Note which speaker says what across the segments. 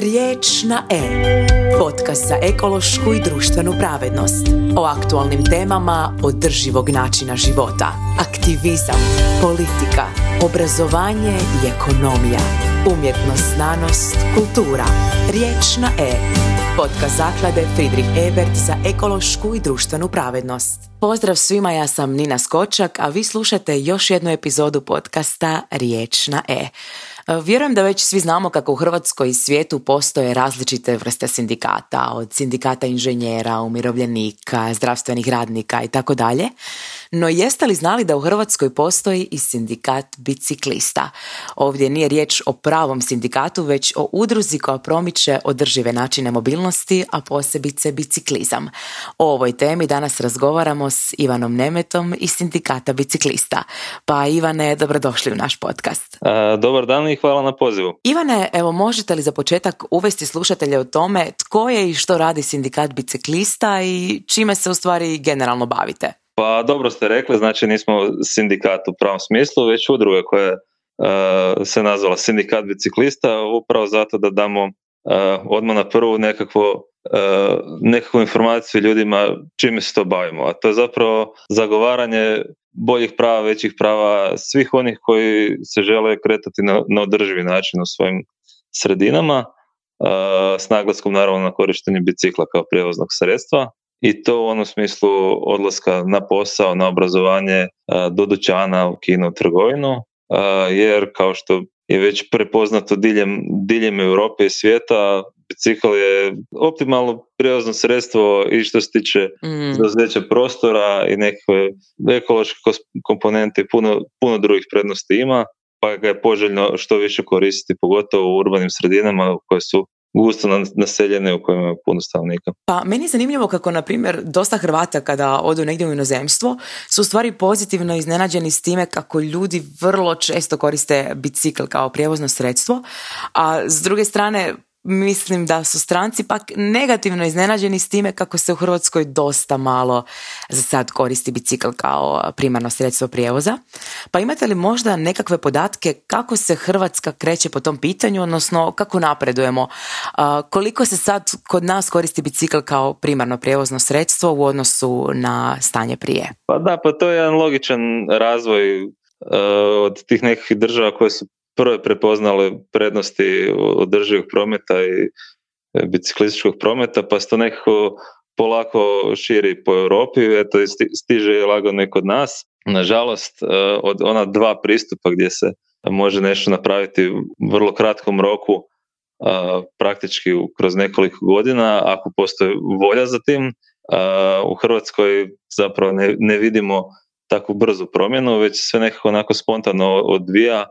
Speaker 1: Riječ na E. Podcast za ekološku i društvenu pravednost. O aktualnim temama održivog načina života. Aktivizam, politika, obrazovanje i ekonomija. Umjetnost, znanost, kultura. Riječ na E. Podcast zaklade Friedrich Ebert za ekološku i društvenu pravednost.
Speaker 2: Pozdrav svima, ja sam Nina Skočak, a vi slušate još jednu epizodu podcasta Riječ na E. E, vjerujem da već svi znamo kako u Hrvatskoj i svijetu postoje različite vrste sindikata, od sindikata inženjera, umirovljenika, zdravstvenih radnika i tako dalje. No jeste li znali da u Hrvatskoj postoji i sindikat biciklista? Ovdje nije riječ o pravom sindikatu, već o udruzi koja promiče održive načine mobilnosti, a posebice biciklizam. O ovoj temi danas razgovaramo s Ivanom Nemetom iz sindikata biciklista. Pa Ivane, dobrodošli u naš podcast.
Speaker 3: E, dobar dan i hvala na pozivu.
Speaker 2: Ivane, evo možete li za početak uvesti slušatelje o tome tko je i što radi sindikat biciklista i čime se u stvari generalno bavite?
Speaker 3: Pa dobro ste rekli, znači nismo sindikat u pravom smislu, već udruga koja e, se nazvala sindikat biciklista, upravo zato da damo e, odmah na prvu nekakvo e, nekakvu informaciju ljudima čime se to bavimo. A to je zapravo zagovaranje boljih prava, većih prava svih onih koji se žele kretati na, na održivi način u svojim sredinama, s naglaskom naravno na korištenje bicikla kao prijevoznog sredstva i to u onom smislu odlaska na posao, na obrazovanje e, do dućana u kino trgovinu, e, jer kao što je već prepoznato diljem, diljem Europe i svijeta, bicikl je optimalno prijevozno sredstvo i što se tiče mm. prostora i nekakve ekološke komponente puno, puno drugih prednosti ima, pa ga je poželjno što više koristiti, pogotovo u urbanim sredinama koje su gusto naseljene u kojima je puno stanovnika.
Speaker 2: Pa meni
Speaker 3: je
Speaker 2: zanimljivo kako, na primjer, dosta Hrvata kada odu negdje u inozemstvo su u stvari pozitivno iznenađeni s time kako ljudi vrlo često koriste bicikl kao prijevozno sredstvo, a s druge strane mislim da su stranci pak negativno iznenađeni s time kako se u Hrvatskoj dosta malo za sad koristi bicikl kao primarno sredstvo prijevoza. Pa imate li možda nekakve podatke kako se Hrvatska kreće po tom pitanju, odnosno kako napredujemo? Koliko se sad kod nas koristi bicikl kao primarno prijevozno sredstvo u odnosu na stanje prije?
Speaker 3: Pa da, pa to je jedan logičan razvoj e, od tih nekih država koje su prvo je prepoznalo prednosti održivog prometa i e, biciklističkog prometa, pa se to nekako polako širi po Europi, eto stiže je lagano i kod nas. Nažalost, e, od ona dva pristupa gdje se može nešto napraviti u vrlo kratkom roku, e, praktički kroz nekoliko godina, ako postoji volja za tim, u Hrvatskoj zapravo ne vidimo takvu brzu promjenu, već sve nekako onako spontano odvija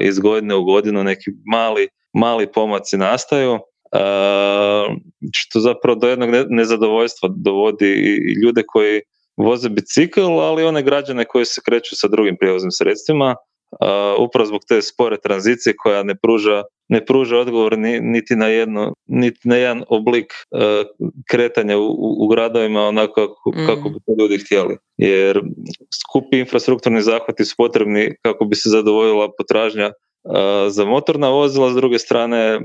Speaker 3: iz godine u godinu neki mali, mali pomaci nastaju što zapravo do jednog nezadovoljstva dovodi i ljude koji voze bicikl, ali i one građane koji se kreću sa drugim prijevoznim sredstvima Uh, upravo zbog te spore tranzicije koja ne pruža, ne pruža odgovor niti, na jedno, niti na jedan oblik e, kretanja u, u, gradovima onako kako, mm. kako bi to ljudi htjeli. Jer skupi infrastrukturni zahvati su potrebni kako bi se zadovoljila potražnja za motorna vozila, s druge strane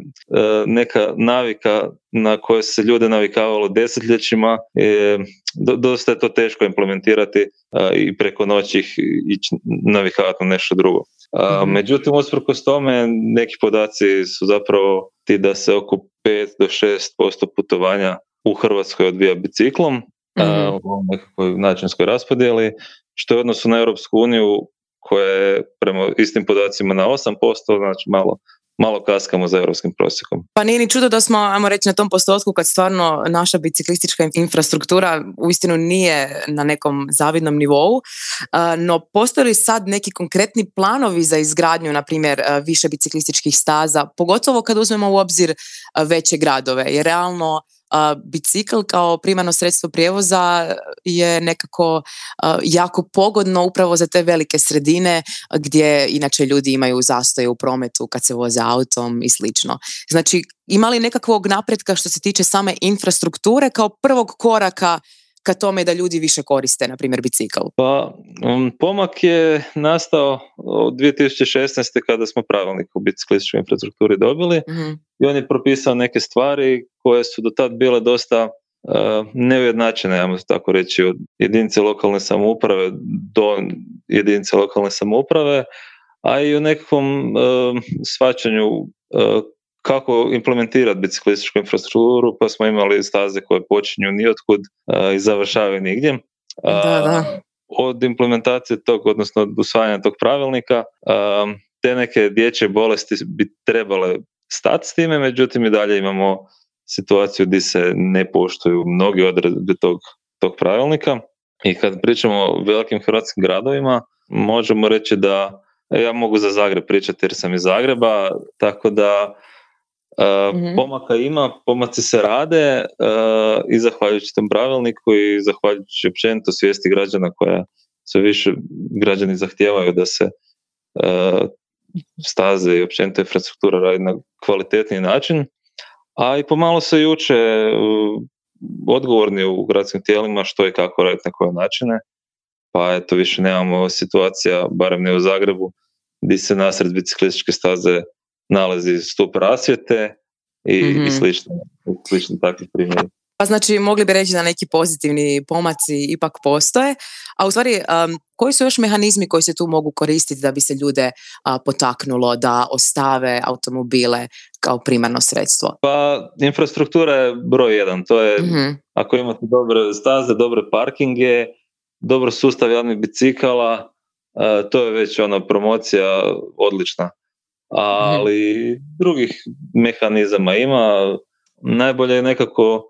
Speaker 3: neka navika na koje se ljude navikavalo desetljećima, e, dosta je to teško implementirati i preko noći ih ići navikavati na nešto drugo. Mhm. Međutim, usprkos tome, neki podaci su zapravo ti da se oko 5 do 6% putovanja u Hrvatskoj odvija biciklom, mhm. u nekakvoj načinskoj raspodjeli, što je odnosu na Europsku uniju koje je prema istim podacima na 8%, znači malo malo kaskamo za europskim prosjekom.
Speaker 2: Pa nije ni čudo da smo, ajmo reći, na tom postotku kad stvarno naša biciklistička infrastruktura uistinu nije na nekom zavidnom nivou, no postoji li sad neki konkretni planovi za izgradnju, na primjer, više biciklističkih staza, pogotovo kad uzmemo u obzir veće gradove, jer realno bicikl kao primarno sredstvo prijevoza je nekako jako pogodno upravo za te velike sredine gdje inače ljudi imaju zastoje u prometu kad se voze autom i slično. Znači, ima li nekakvog napretka što se tiče same infrastrukture kao prvog koraka ka tome da ljudi više koriste, na primjer, bicikl?
Speaker 3: Pa, pomak je nastao od 2016. kada smo pravilnik u biciklističkoj infrastrukturi dobili mhm. i on je propisao neke stvari koje su do tad bile dosta e, neujednačene, ajmo tako reći, od jedinice lokalne samouprave do jedinice lokalne samouprave, a i u nekakvom e, svačanju e, kako implementirati biciklističku infrastrukturu, pa smo imali staze koje počinju nijotkud i završavaju nigdje.
Speaker 2: Da, da.
Speaker 3: Od implementacije tog, odnosno od usvajanja tog pravilnika, te neke dječje bolesti bi trebale stati s time, međutim i dalje imamo situaciju gdje se ne poštuju mnogi odredbe tog, tog pravilnika. I kad pričamo o velikim hrvatskim gradovima, možemo reći da e, ja mogu za Zagreb pričati jer sam iz Zagreba, tako da e, mhm. Pomaka ima, pomaci se rade e, i zahvaljujući tom pravilniku i zahvaljujući općenito svijesti građana koja sve više građani zahtijevaju da se staze i općenito infrastruktura radi na kvalitetni način. A i pomalo se juče odgovorni u gradskim tijelima što i kako raditi na koje načine. Pa eto, više nemamo situacija, barem ne u Zagrebu, gdje se nasred biciklističke staze nalazi stup rasvjete i, slično, mhm. slično takvi primjeri.
Speaker 2: Pa znači mogli bi reći da neki pozitivni pomaci ipak postoje. A u stvari, koji su još mehanizmi koji se tu mogu koristiti da bi se ljude potaknulo da ostave automobile kao primarno sredstvo?
Speaker 3: Pa infrastruktura je broj jedan. To je mhm. ako imate dobre staze, dobre parkinge, dobro sustav javnih bicikala, e, to je već ona promocija odlična. Mhm. Ali drugih mehanizama ima. Najbolje je nekako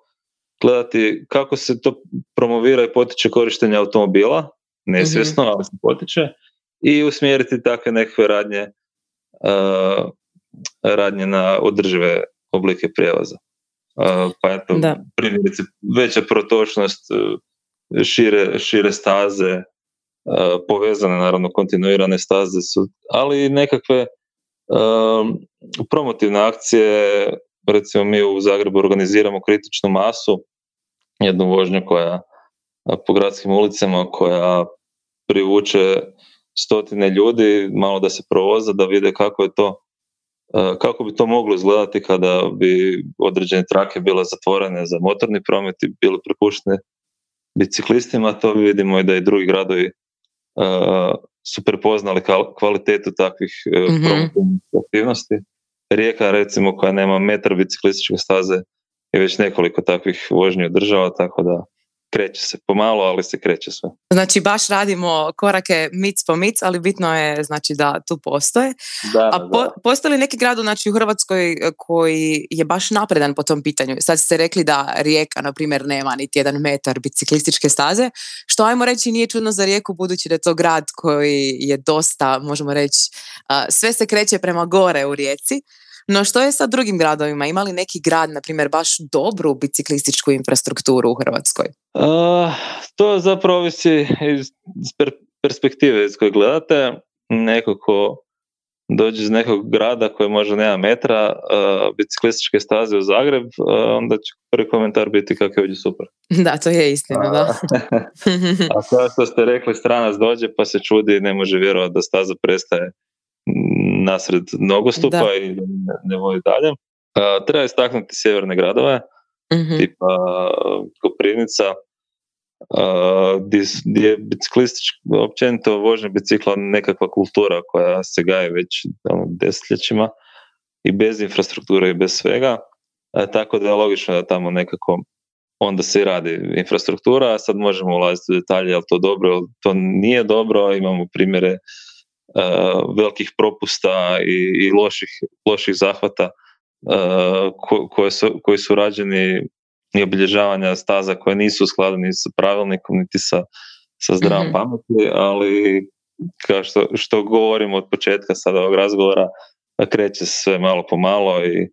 Speaker 3: gledati kako se to promovira i potiče korištenje automobila, nesvjesno, mm ali se potiče, i usmjeriti takve nekakve radnje, uh, radnje na održive oblike prijevoza. Eh, pa veća protočnost, eh, šire, šire staze, povezane, naravno, kontinuirane staze su, ali i nekakve uh, promotivne akcije recimo mi u Zagrebu organiziramo kritičnu masu, jednu vožnju koja po gradskim ulicama koja privuče stotine ljudi, malo da se provoza, da vide kako je to kako bi to moglo izgledati kada bi određene trake bile zatvorene za motorni promet i bile prepuštene biciklistima, to vidimo i da i drugi gradovi su prepoznali kvalitetu takvih e, mhm. aktivnosti Rijeka recimo koja nema metar biciklističke staze i već nekoliko takvih vožnji održava, tako da kreće se pomalo, ali se kreće sve.
Speaker 2: Znači baš radimo korake mic po mic, ali bitno je znači da tu postoje. Da, A po, postoji neki grad znači, u Hrvatskoj e, koji je baš napredan po tom pitanju? Sad ste rekli da Rijeka, na primjer, nema niti jedan metar biciklističke staze, što ajmo reći nije čudno za Rijeku budući da je to grad koji je dosta, možemo reći, sve se kreće prema gore u Rijeci. No što je sa drugim gradovima? Ima li neki grad, na primjer, baš dobru biciklističku infrastrukturu u Hrvatskoj?
Speaker 3: to zapravo ovisi iz perspektive iz koje gledate. Neko ko dođe iz nekog grada koji možda nema metra, uh, biciklističke staze u Zagreb, onda će prvi komentar biti kako je ovdje super.
Speaker 2: Da, to je istina, da.
Speaker 3: a kao što ste rekli, stranac dođe pa se čudi, ne može vjerovati da staza prestaje nasred nogostupa da. i ne voli dalje. Uh, treba istaknuti sjeverne gradove, mhm. tipa e, Koprivnica, uh, gdje je biciklistički, općenito vožnja bicikla nekakva kultura koja se gaje već ono, desetljećima i bez infrastrukture i bez svega, e, tako da je logično da tamo nekako onda se radi infrastruktura, a sad možemo ulaziti u detalje, je to dobro, jel to nije dobro, imamo primjere Eh, velikih propusta i, i loših, loših zahvata eh, su, koji su rađeni i obilježavanja staza koje nisu skladani ni sa pravilnikom niti sa, sa zdravom mhm. pameti, ali kao što, što govorimo od početka sada ovog razgovora, kreće se sve malo po malo i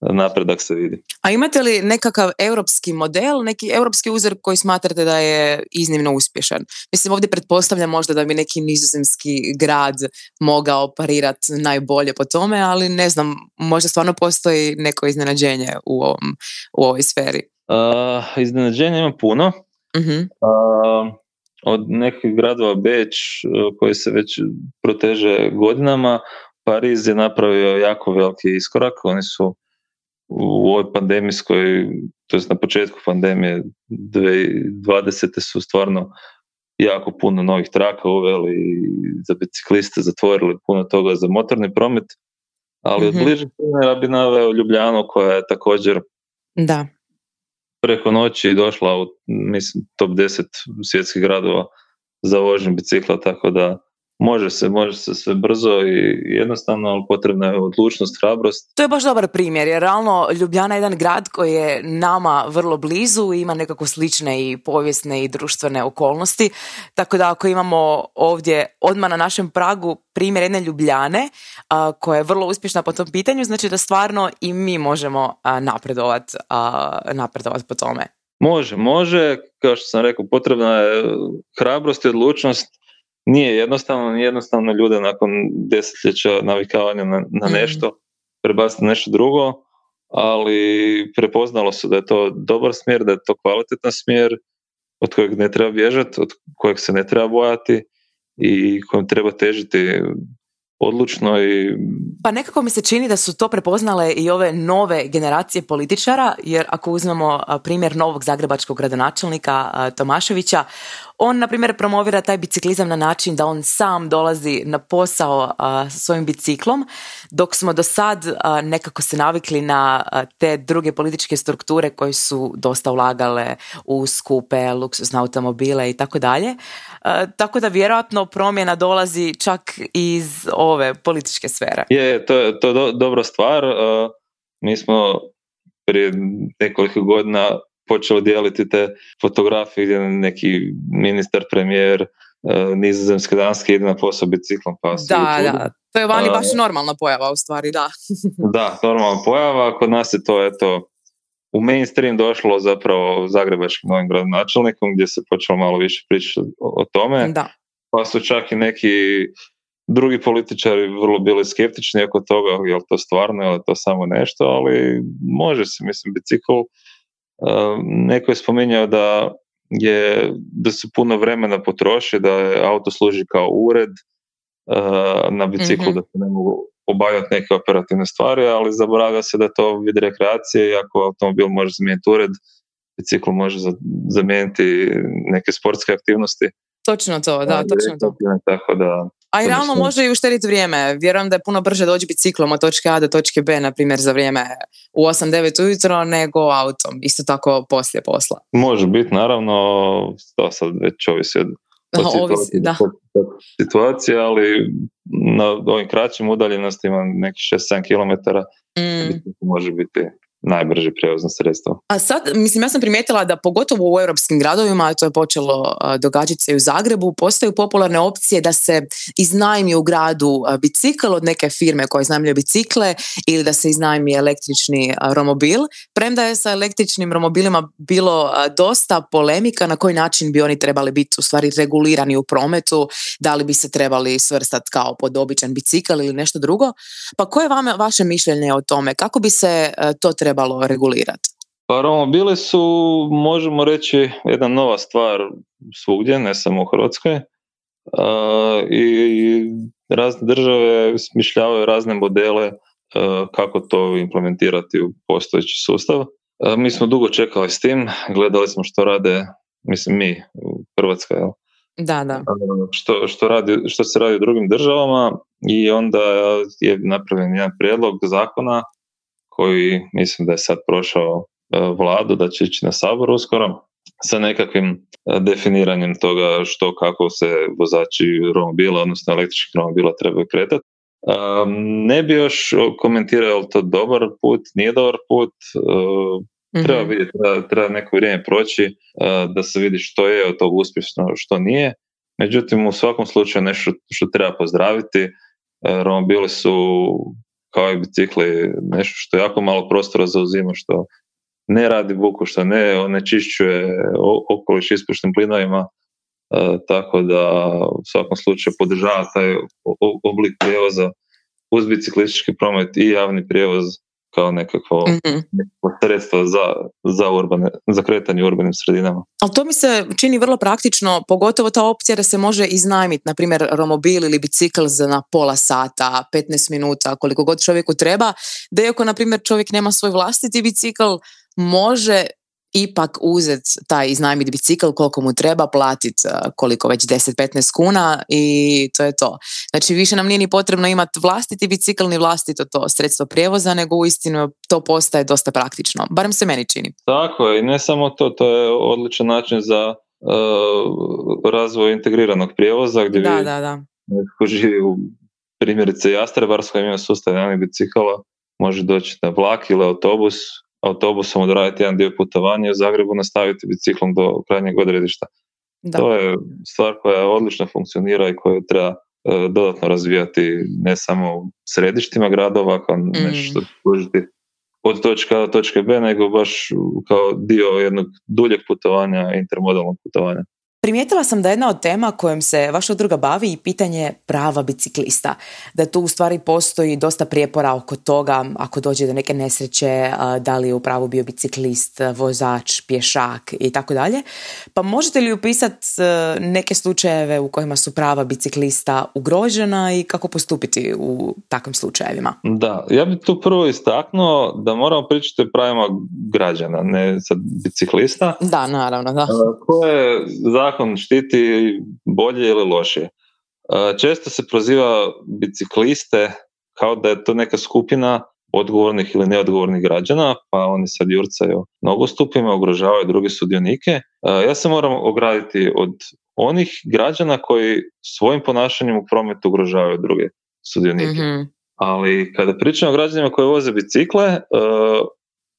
Speaker 3: napredak se vidi.
Speaker 2: A imate li nekakav europski model, neki europski uzor koji smatrate da je iznimno uspješan? Mislim, ovdje pretpostavljam možda da bi neki nizozemski grad mogao parirati najbolje po tome, ali ne znam, možda stvarno postoji neko iznenađenje u, ovom, u ovoj sferi.
Speaker 3: Uh, iznenađenja ima puno. Uh, od nekih gradova Beč e, koji se već proteže godinama, Pariz je napravio jako veliki iskorak, oni su u ovoj pandemijskoj, to jest na početku pandemije 2020. su stvarno jako puno novih traka uveli za bicikliste, zatvorili puno toga za motorni promet, ali mm-hmm. od mhm. bliže primjera bi naveo Ljubljano koja je također da. preko noći došla u mislim, top 10 svjetskih gradova za vožnju bicikla, tako da Može se, može se sve brzo i jednostavno, ali potrebna je odlučnost, hrabrost.
Speaker 2: To je baš dobar primjer, jer realno Ljubljana je jedan grad koji je nama vrlo blizu i ima nekako slične i povijesne i društvene okolnosti. Tako da ako imamo ovdje odmah na našem pragu primjer jedne Ljubljane koja je vrlo uspješna po tom pitanju, znači da stvarno i mi možemo napredovati napredovat po tome.
Speaker 3: Može, može. Kao što sam rekao, potrebna je hrabrost i odlučnost nije jednostavno, nije jednostavno ljude nakon desetljeća navikavanja na, na mm. nešto prebaciti na nešto drugo, ali prepoznalo se da je to dobar smjer, da je to kvalitetan smjer od kojeg ne treba bježati, od kojeg se ne treba bojati i kojem treba težiti odlučno i...
Speaker 2: Pa nekako mi se čini da su to prepoznale i ove nove generacije političara, jer ako uzmemo primjer novog zagrebačkog gradonačelnika Tomaševića, on, na primjer, promovira taj biciklizam na način da on sam dolazi na posao svojim biciklom, dok smo do sad nekako se navikli na te druge političke strukture koje su dosta ulagale u skupe, luksuzne automobile i tako dalje. E, tako da vjerojatno promjena dolazi čak iz ove političke sfere.
Speaker 3: Je, to je, to dobra stvar. E, mi smo prije nekoliko godina počeli dijeliti te fotografije gdje neki ministar, premijer, e, nizozemske danske ide na posao biciklom. Pa da, da,
Speaker 2: to je vani baš normalna pojava u stvari, da.
Speaker 3: da, normalna pojava, kod nas je to eto u mainstream došlo zapravo zagrebačkim novim gradonačelnikom gdje se počelo malo više pričati o, tome. Da. Pa su čak i neki drugi političari vrlo bili skeptični oko toga, je li to stvarno, je to samo nešto, ali može se, mislim, bicikl. Eh, neko je spominjao da je, da se puno vremena potroši, da auto služi kao ured eh, na biciklu, mhm. da se ne mogu obavljati neke operativne stvari, ali zaboravlja se da je to vid rekreacije, ako automobil može zamijeniti ured, bicikl može zamijeniti neke sportske aktivnosti.
Speaker 2: Točno to, da, točno to.
Speaker 3: Tako da,
Speaker 2: a
Speaker 3: i
Speaker 2: realno može i uštediti vrijeme. Vjerujem da je puno brže doći biciklom od točke A do točke B, na primjer, za vrijeme u 8-9 ujutro, nego autom. Isto tako poslije posla.
Speaker 3: Može biti, naravno, to sad već ovisi od pa situacija, da. situacija, ali na ovim kraćim udaljenostima, nekih 6-7 km, mm. može biti najbrže prijevozno sredstvo.
Speaker 2: A sad, mislim, ja sam primijetila da pogotovo u europskim gradovima, a to je počelo događati se i u Zagrebu, postaju popularne opcije da se iznajmi u gradu bicikl od neke firme koje iznajmljuje bicikle ili da se iznajmi električni romobil. Premda je sa električnim romobilima bilo dosta polemika na koji način bi oni trebali biti u stvari regulirani u prometu, da li bi se trebali svrstati kao pod običan bicikl ili nešto drugo. Pa koje je vaše mišljenje o tome? Kako bi se to trebalo trebalo regulirati?
Speaker 3: Pa romobili su, možemo reći, jedna nova stvar svugdje, ne samo u Hrvatskoj. E, i razne države smišljavaju razne modele e, kako to implementirati u postojeći sustav. E, mi smo dugo čekali s tim, gledali smo što rade, mislim mi, Hrvatska, jel?
Speaker 2: Da, da.
Speaker 3: Što, što, radi, što se radi u drugim državama i onda je napravljen jedan prijedlog zakona koji mislim da je sad prošao e, vladu, da će ići na sabor uskoro, sa nekakvim e, definiranjem toga što kako se vozači romobila, odnosno električnih romobila trebaju kretati. E, ne bi još komentirao je li to dobar put, nije dobar put, mhm. treba vidjeti, treba, treba neko vrijeme proći da se vidi što je od toga uspješno, što nije. Međutim, u svakom slučaju nešto što treba pozdraviti. Romobili su kao i bicikli, nešto što jako malo prostora zauzima, što ne radi buku, što ne onečišćuje okoliš ispušnim plinovima, e, tako da u svakom slučaju podržava taj oblik prijevoza uz biciklistički promet i javni prijevoz kao nekakvo, mm sredstvo za, za, urbane, za kretanje u urbanim sredinama.
Speaker 2: Ali to mi se čini vrlo praktično, pogotovo ta opcija da se može iznajmit na primjer, romobil ili bicikl za na pola sata, 15 minuta, koliko god čovjeku treba, da iako, na primjer, čovjek nema svoj vlastiti bicikl, može ipak uzet taj iznajmiti bicikl koliko mu treba platit eh, koliko već 10-15 kuna i to je to. Znači više nam nije ni potrebno imati vlastiti bicikl ni vlastito to sredstvo prijevoza, nego uistinu to postaje dosta praktično. Barem se meni čini.
Speaker 3: Tako je, i ne samo to, to je odličan način za uh, razvoj integriranog prijevoza gdje da, vi da, da. živi u primjerice Jastrebarskoj ima sustav jednog bicikla, može doći na vlak ili autobus autobusom odraditi jedan dio putovanja i u Zagrebu nastaviti biciklom do krajnjeg odredišta. Da. To je stvar koja odlično funkcionira i koju treba e, dodatno razvijati ne samo u središtima gradova kao mm. nešto služiti od točke A do točke B, nego baš kao dio jednog duljeg putovanja, intermodalnog putovanja.
Speaker 2: Primijetila sam da jedna od tema kojom se vaša udruga bavi i pitanje prava biciklista. Da tu u stvari postoji dosta prijepora oko toga ako dođe do neke nesreće, da li je u pravu bio biciklist, vozač, pješak i tako dalje. Pa možete li upisati e, neke slučajeve u kojima su prava biciklista ugrožena i kako postupiti u takvim slučajevima?
Speaker 3: Da, ja bih tu prvo istaknuo da moramo pričati o pravima građana, ne sad biciklista.
Speaker 2: Da, naravno, da. E,
Speaker 3: koje zakon zakon štiti bolje ili lošije. E, često se proziva bicikliste kao da je to neka skupina odgovornih ili neodgovornih građana, pa oni sad jurcaju nogostupima, ugrožavaju druge sudionike. E, ja se moram ograditi od onih građana koji svojim ponašanjem u prometu ugrožavaju druge sudionike. Mm-hmm. Ali kada pričamo o građanima koji voze bicikle, e,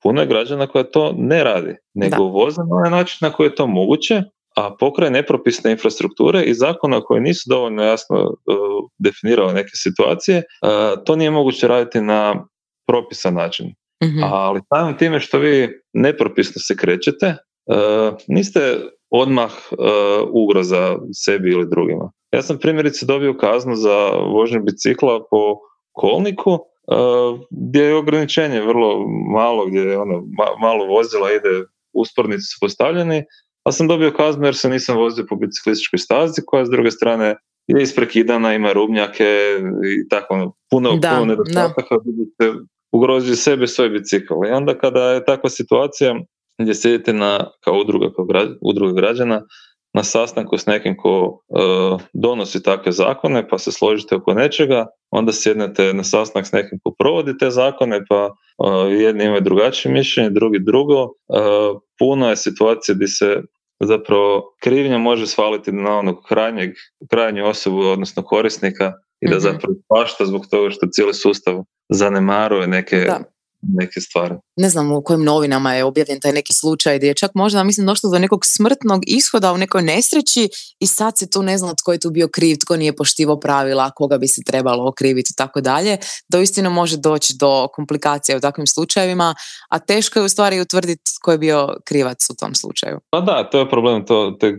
Speaker 3: puno je građana koja to ne radi, nego voze na način na koji je to moguće, a pokraj nepropisne infrastrukture i zakona koji nisu dovoljno jasno e, definirali neke situacije, e, to nije moguće raditi na propisan način. Mhm. Ali samim time što vi nepropisno se krećete, e, niste odmah ugroza sebi ili drugima. Ja sam primjerice dobio kaznu za vožnju bicikla po kolniku, gdje je ograničenje vrlo malo, gdje je ono, malo vozila ide uspornici su postavljeni, ali sam dobio kaznu jer se nisam vozio po biciklističkoj stazi koja s druge strane je isprekidana, ima rubnjake i tako, ono, puno, da, puno nedostataka, ugrožuje sebe svoj bicikl. I onda kada je takva situacija gdje sjedite na, kao udruga, kao građana na sastanku s nekim ko e, donosi takve zakone pa se složite oko nečega, onda sjednete na sastanak s nekim ko provodi te zakone pa e, jedni imaju drugačije mišljenje, drugi drugo. E, puno je situacije se zapravo krivnja može svaliti na onog krajnjeg, krajnju osobu, odnosno korisnika i da mm zapravo pašta zbog toga što cijeli sustav zanemaruje neke da neke stvari.
Speaker 2: Ne znam u kojim novinama je objavljen taj neki slučaj gdje je čak možda, mislim, došlo do nekog smrtnog ishoda u nekoj nesreći i sad se tu ne zna tko je tu bio kriv, tko nije poštivo pravila, koga bi se trebalo okriviti i tako dalje. Doistinu može doći do komplikacija u takvim slučajevima, a teško je u stvari utvrditi tko je bio krivac u tom slučaju.
Speaker 3: Pa da, to je problem, to te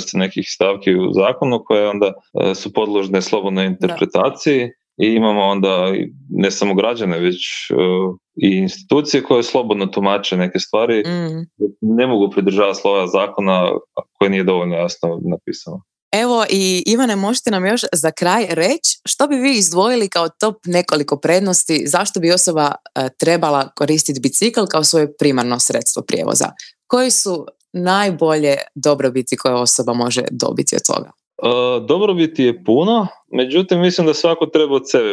Speaker 3: ste nekih stavki u zakonu koje onda e, su podložne slobodnoj interpretaciji. Da i imamo onda ne samo građane, već e, i institucije koje slobodno tumače neke stvari, mm. ne mogu pridržavati slova zakona koje nije dovoljno jasno napisano.
Speaker 2: Evo i Ivane, možete nam još za kraj reći što bi vi izdvojili kao top nekoliko prednosti zašto bi osoba e, trebala koristiti bicikl kao svoje primarno sredstvo prijevoza? Koji su najbolje dobrobiti koje osoba može dobiti od toga?
Speaker 3: E, dobrobiti je puno, Međutim, mislim da svako treba od sebe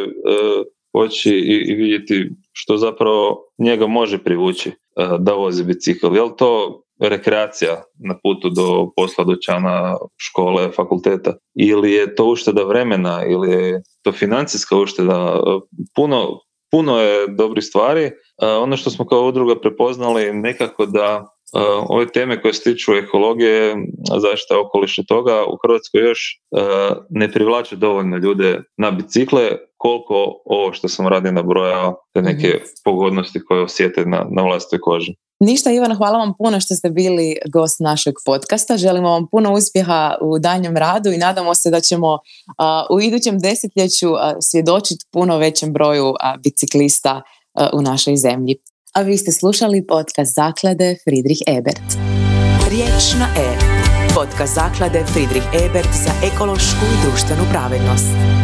Speaker 3: e, i, vidjeti što zapravo njega može privući e, da vozi bicikl. Je li to rekreacija na putu do posla, čana, škole, fakulteta ili je to ušteda vremena ili je to financijska ušteda. E, puno, puno je dobrih stvari. E, ono što smo kao udruga prepoznali nekako da Eh, ove teme koje se tiču ekologije, zaštita okoliša toga, u Hrvatskoj još eh, ne privlače dovoljno ljude na bicikle, koliko ovo što sam radio nabrojao, te neke mhm. pogodnosti koje osjete na, na vlastitoj koži.
Speaker 2: Ništa Ivan, hvala vam puno što ste bili gost našeg podcasta. Želimo vam puno uspjeha u danjem radu i nadamo se da ćemo eh, u idućem desetljeću svjedočiti puno većem broju biciklista u našoj zemlji a vi ste slušali podcast Zaklade Friedrich Ebert.
Speaker 1: Riječ na E. Podcast Zaklade Friedrich Ebert za ekološku i društvenu pravednost.